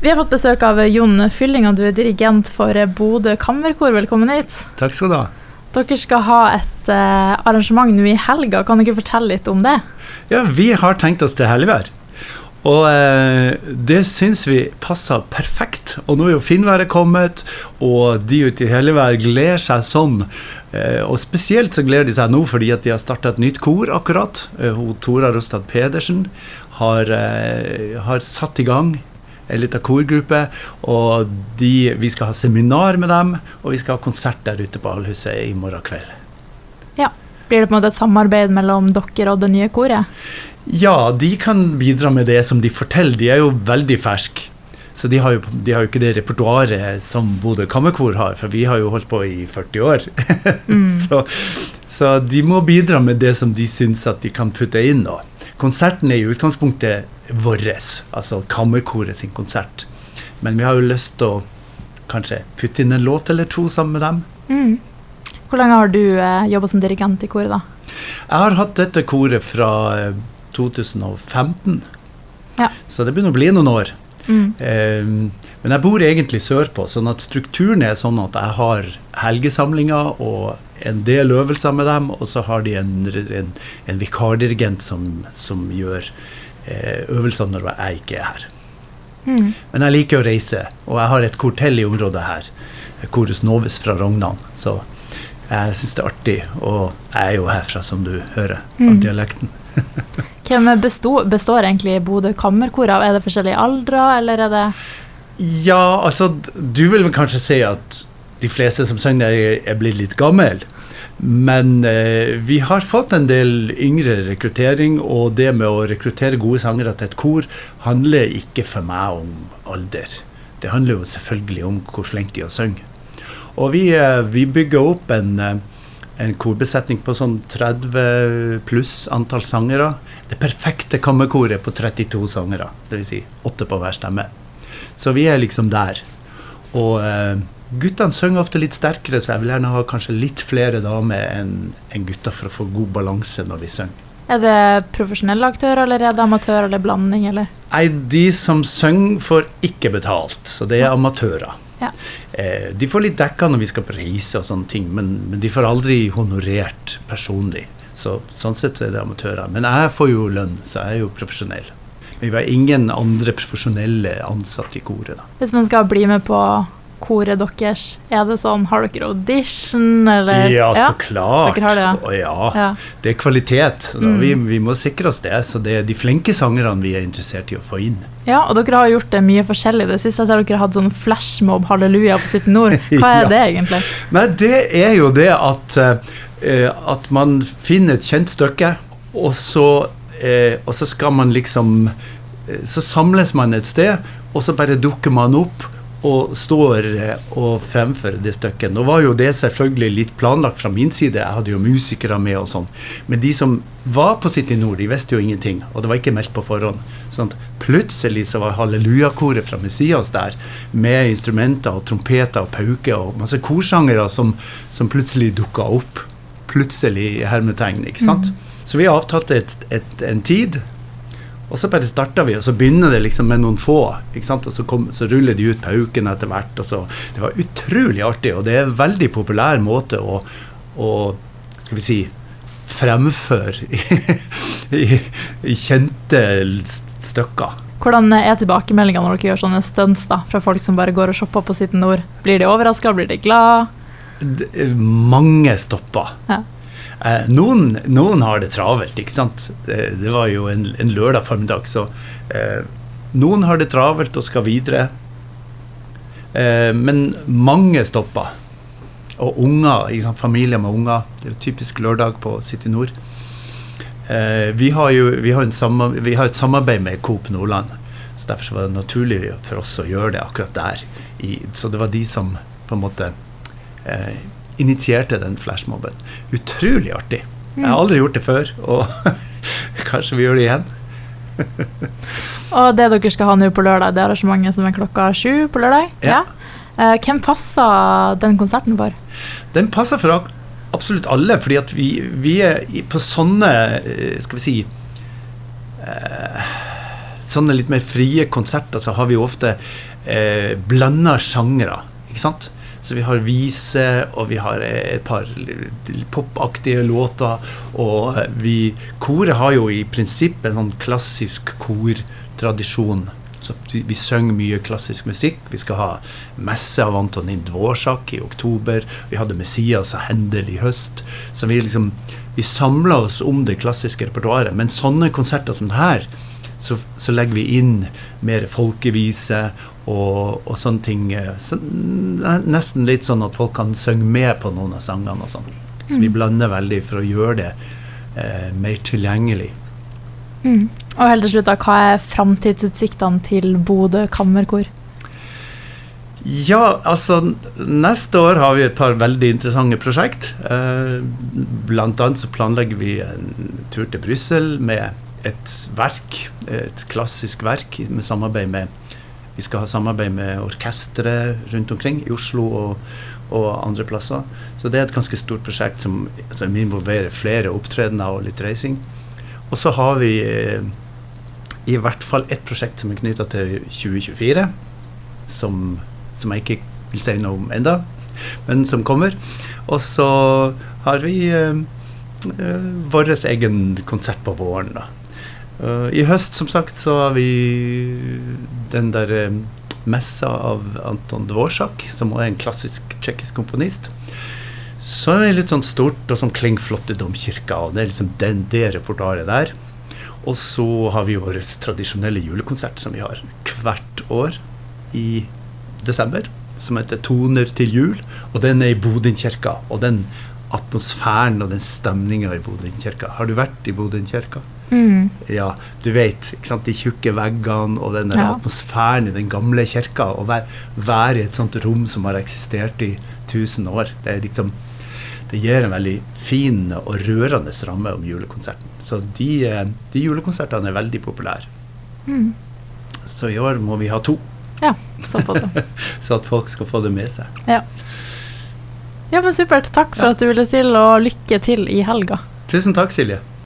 Vi har fått besøk av Jon Fylling, og du er dirigent for Bodø Kammerkor. Velkommen hit. Takk skal du ha. Dere skal ha et uh, arrangement nå i helga. Kan du ikke fortelle litt om det? Ja, Vi har tenkt oss til helvær. Og eh, det syns vi passer perfekt. Og nå er jo finværet kommet, og de ute i Helligvær gleder seg sånn. Eh, og spesielt så gleder de seg nå fordi at de har starta et nytt kor akkurat. Tora Rostad Pedersen har, har satt i gang en liten korgruppe. Og de, vi skal ha seminar med dem, og vi skal ha konsert der ute på Allhuset i morgen kveld. Ja. Blir det på en måte et samarbeid mellom dere og det nye koret? Ja, de kan bidra med det som de forteller. De er jo veldig ferske. Så de har, jo, de har jo ikke det repertoaret som Bodø Kammerkor har, for vi har jo holdt på i 40 år. Mm. så, så, de må bidra med det som de syns at de kan putte inn. Da. Konserten er i utgangspunktet vår, altså Kammerkoret sin konsert. Men vi har jo lyst til å kanskje putte inn en låt eller to sammen med dem. Mm. Hvor lenge har du eh, jobba som dirigent i koret, da? Jeg har hatt dette koret fra 2015, eh, ja. så det begynner å bli noen år. Mm. Eh, men jeg bor egentlig sørpå, sånn at strukturen er sånn at jeg har helgesamlinger og en del øvelser med dem, og så har de en, en, en vikardirigent som, som gjør Eh, øvelser når jeg ikke er her. Mm. Men jeg liker å reise, og jeg har et kortell i området her. Korus Novis fra Rognan. Så jeg syns det er artig. Og jeg er jo herfra, som du hører, av mm. dialekten. Hvem består, består egentlig Bodø kammerkor av? Er det forskjellige aldre, eller er det Ja, altså, du vil vel kanskje si at de fleste som synger, er blitt litt gammel. Men eh, vi har fått en del yngre rekruttering, og det med å rekruttere gode sangere til et kor handler ikke for meg om alder. Det handler jo selvfølgelig om hvor flinke de er å synge. Og vi, eh, vi, bygger opp en, eh, en korbesetning på sånn 30 pluss antall sangere. Det perfekte kammerkoret på 32 sangere, dvs. Si 8 på hver stemme. Så vi er liksom der. Og eh, Guttene synger ofte litt sterkere, så jeg vil gjerne ha kanskje litt flere damer enn en gutter for å få god balanse når vi synger. Er det profesjonelle aktører, eller er det amatører, eller blanding, eller? Nei, de som synger, får ikke betalt, så det er amatører. Ja. Eh, de får litt dekka når vi skal på reise og sånne ting, men, men, de får aldri honorert personlig. Så, sånn sett så er det amatører. Men jeg får jo lønn, så jeg er jo profesjonell. Men vi har ingen andre profesjonelle ansatte i koret. Da. Hvis man skal bli med på koret deres? Er det sånn, Har dere audition, eller? Ja, så klart. Har det, ja. ja. ja. Det er kvalitet. Mm. Vi, vi, må sikre oss det. Så det er de flinke sangerne vi er interessert i å få inn. Ja, og dere har gjort det mye forskjellig. Det siste jeg ser dere har hatt sånn flashmob halleluja på sitt Nord. Hva er ja. det egentlig? Nei, det er jo det at, uh, at man finner et kjent stykke, og så, uh, og så skal man liksom uh, Så samles man et sted, og så bare dukker man opp og står eh, og fremfører det stykket. Nå var jo det selvfølgelig litt planlagt fra min side, jeg hadde jo musikere med og sånn. Men de som var på City Nord, de visste jo ingenting, og det var ikke meldt på forhånd. Sånn plutselig så var hallelujakoret fra Messias der, med instrumenter og trompeter og pauker og masse korsangere som, som plutselig dukka opp. Plutselig hermetegn, ikke sant. Mm. Så vi avtalte et, et, en tid og så bare starta vi, og så begynner det liksom med noen få. ikke sant? Og så, kom, så ruller de ut paukene etter hvert. og så, Det var utrolig artig, og det er en veldig populær måte å, å skal vi si, fremføre i, i, i kjente stykker. Hvordan er tilbakemeldingene når dere gjør sånne stunts da, fra folk som bare går og shopper på sitt Nord? Blir de overraska, blir de glad? Mange stopper. Ja. Eh, noen, noen, har det travelt, ikke sant. Det, det var jo en, en, lørdag formiddag, så eh, noen har det travelt og skal videre. Eh, men mange stopper. Og unger, sant, familier med unger. Det er jo typisk lørdag på City Nord. Eh, vi, har jo, vi, har vi, har et samarbeid med Coop Nordland, så derfor var det naturlig for oss å gjøre det akkurat der. I, så det var de som på en måte eh, initierte den flashmobben. Utrolig artig. Jeg har aldri gjort det før, og kanskje vi gjør det igjen. og det dere skal ha nå på lørdag, det er arrangementet som er klokka sju på lørdag? Ja. ja. Eh, hvem passer den konserten for? Den passer for absolutt alle, fordi at vi, vi er på sånne, eh, skal vi si eh, sånne litt mer frie konserter så har vi ofte eh, blanda sjangre. Ikke sant? Så vi har vise, og vi har et par popaktige låter. Og vi Koret har jo i prinsippet en sånn klassisk kortradisjon. Så vi, vi synger mye klassisk musikk. Vi skal ha messe av Antonin Dvorsak i oktober. Vi hadde Messias og Hendel i høst. Så vi liksom vi samla oss om det klassiske repertoaret. Men sånne konserter som det her, så, så legger vi inn mer folkevise og, og sånne ting. Så, nesten litt sånn at folk kan synge med på noen av sangene og sånn. Så vi blander veldig for å gjøre det eh, mer tilgjengelig. Mm. Og helt til slutt, da, hva er framtidsutsiktene til Bodø kammerkor? Ja, altså neste år har vi et par veldig interessante prosjekt. Eh, blant annet så planlegger vi en tur til Brussel med et verk, et klassisk verk med samarbeid med Vi skal ha samarbeid med orkestre rundt omkring i Oslo og, og andre plasser. Så det er et ganske stort prosjekt som, som involverer flere opptredener og litt reising. Og så har vi eh, i hvert fall ett prosjekt som er knytta til 2024, som, som jeg ikke vil si noe om enda, men som kommer. Og så har vi eh, vår egen konsert på våren, da. Eh, I høst, som sagt, så har vi den der eh, messa av Anton Dvorsak, som er en klassisk tsjekkisk komponist. Så er det litt sånn stort, og som klingflott i domkirka. Og det er liksom den, det repertoaret der. Og så har vi vår tradisjonelle julekonsert som vi har hvert år i desember. Som heter 'Toner til jul'. Og den er i Bodinkirka. Og den atmosfæren og den stemninga i Bodinkirka. Har du vært i Bodø kirka? Mm. Ja, du vet. sant, De tjukke veggene og den Ja. atmosfæren i den gamle kirka. Å være, være i et sånt rom som har eksistert i 1000 år. Det liksom det gir en veldig fin og rørende ramme om julekonserten. Så de, eh, de julekonsertene er veldig populære. Mm. Så i år må vi ha to, Ja, såpass. så at folk skal få det med seg. Ja. ja, men supert. Takk for Ja. at du ville stille, og lykke til i helga. Tusen takk, Silje.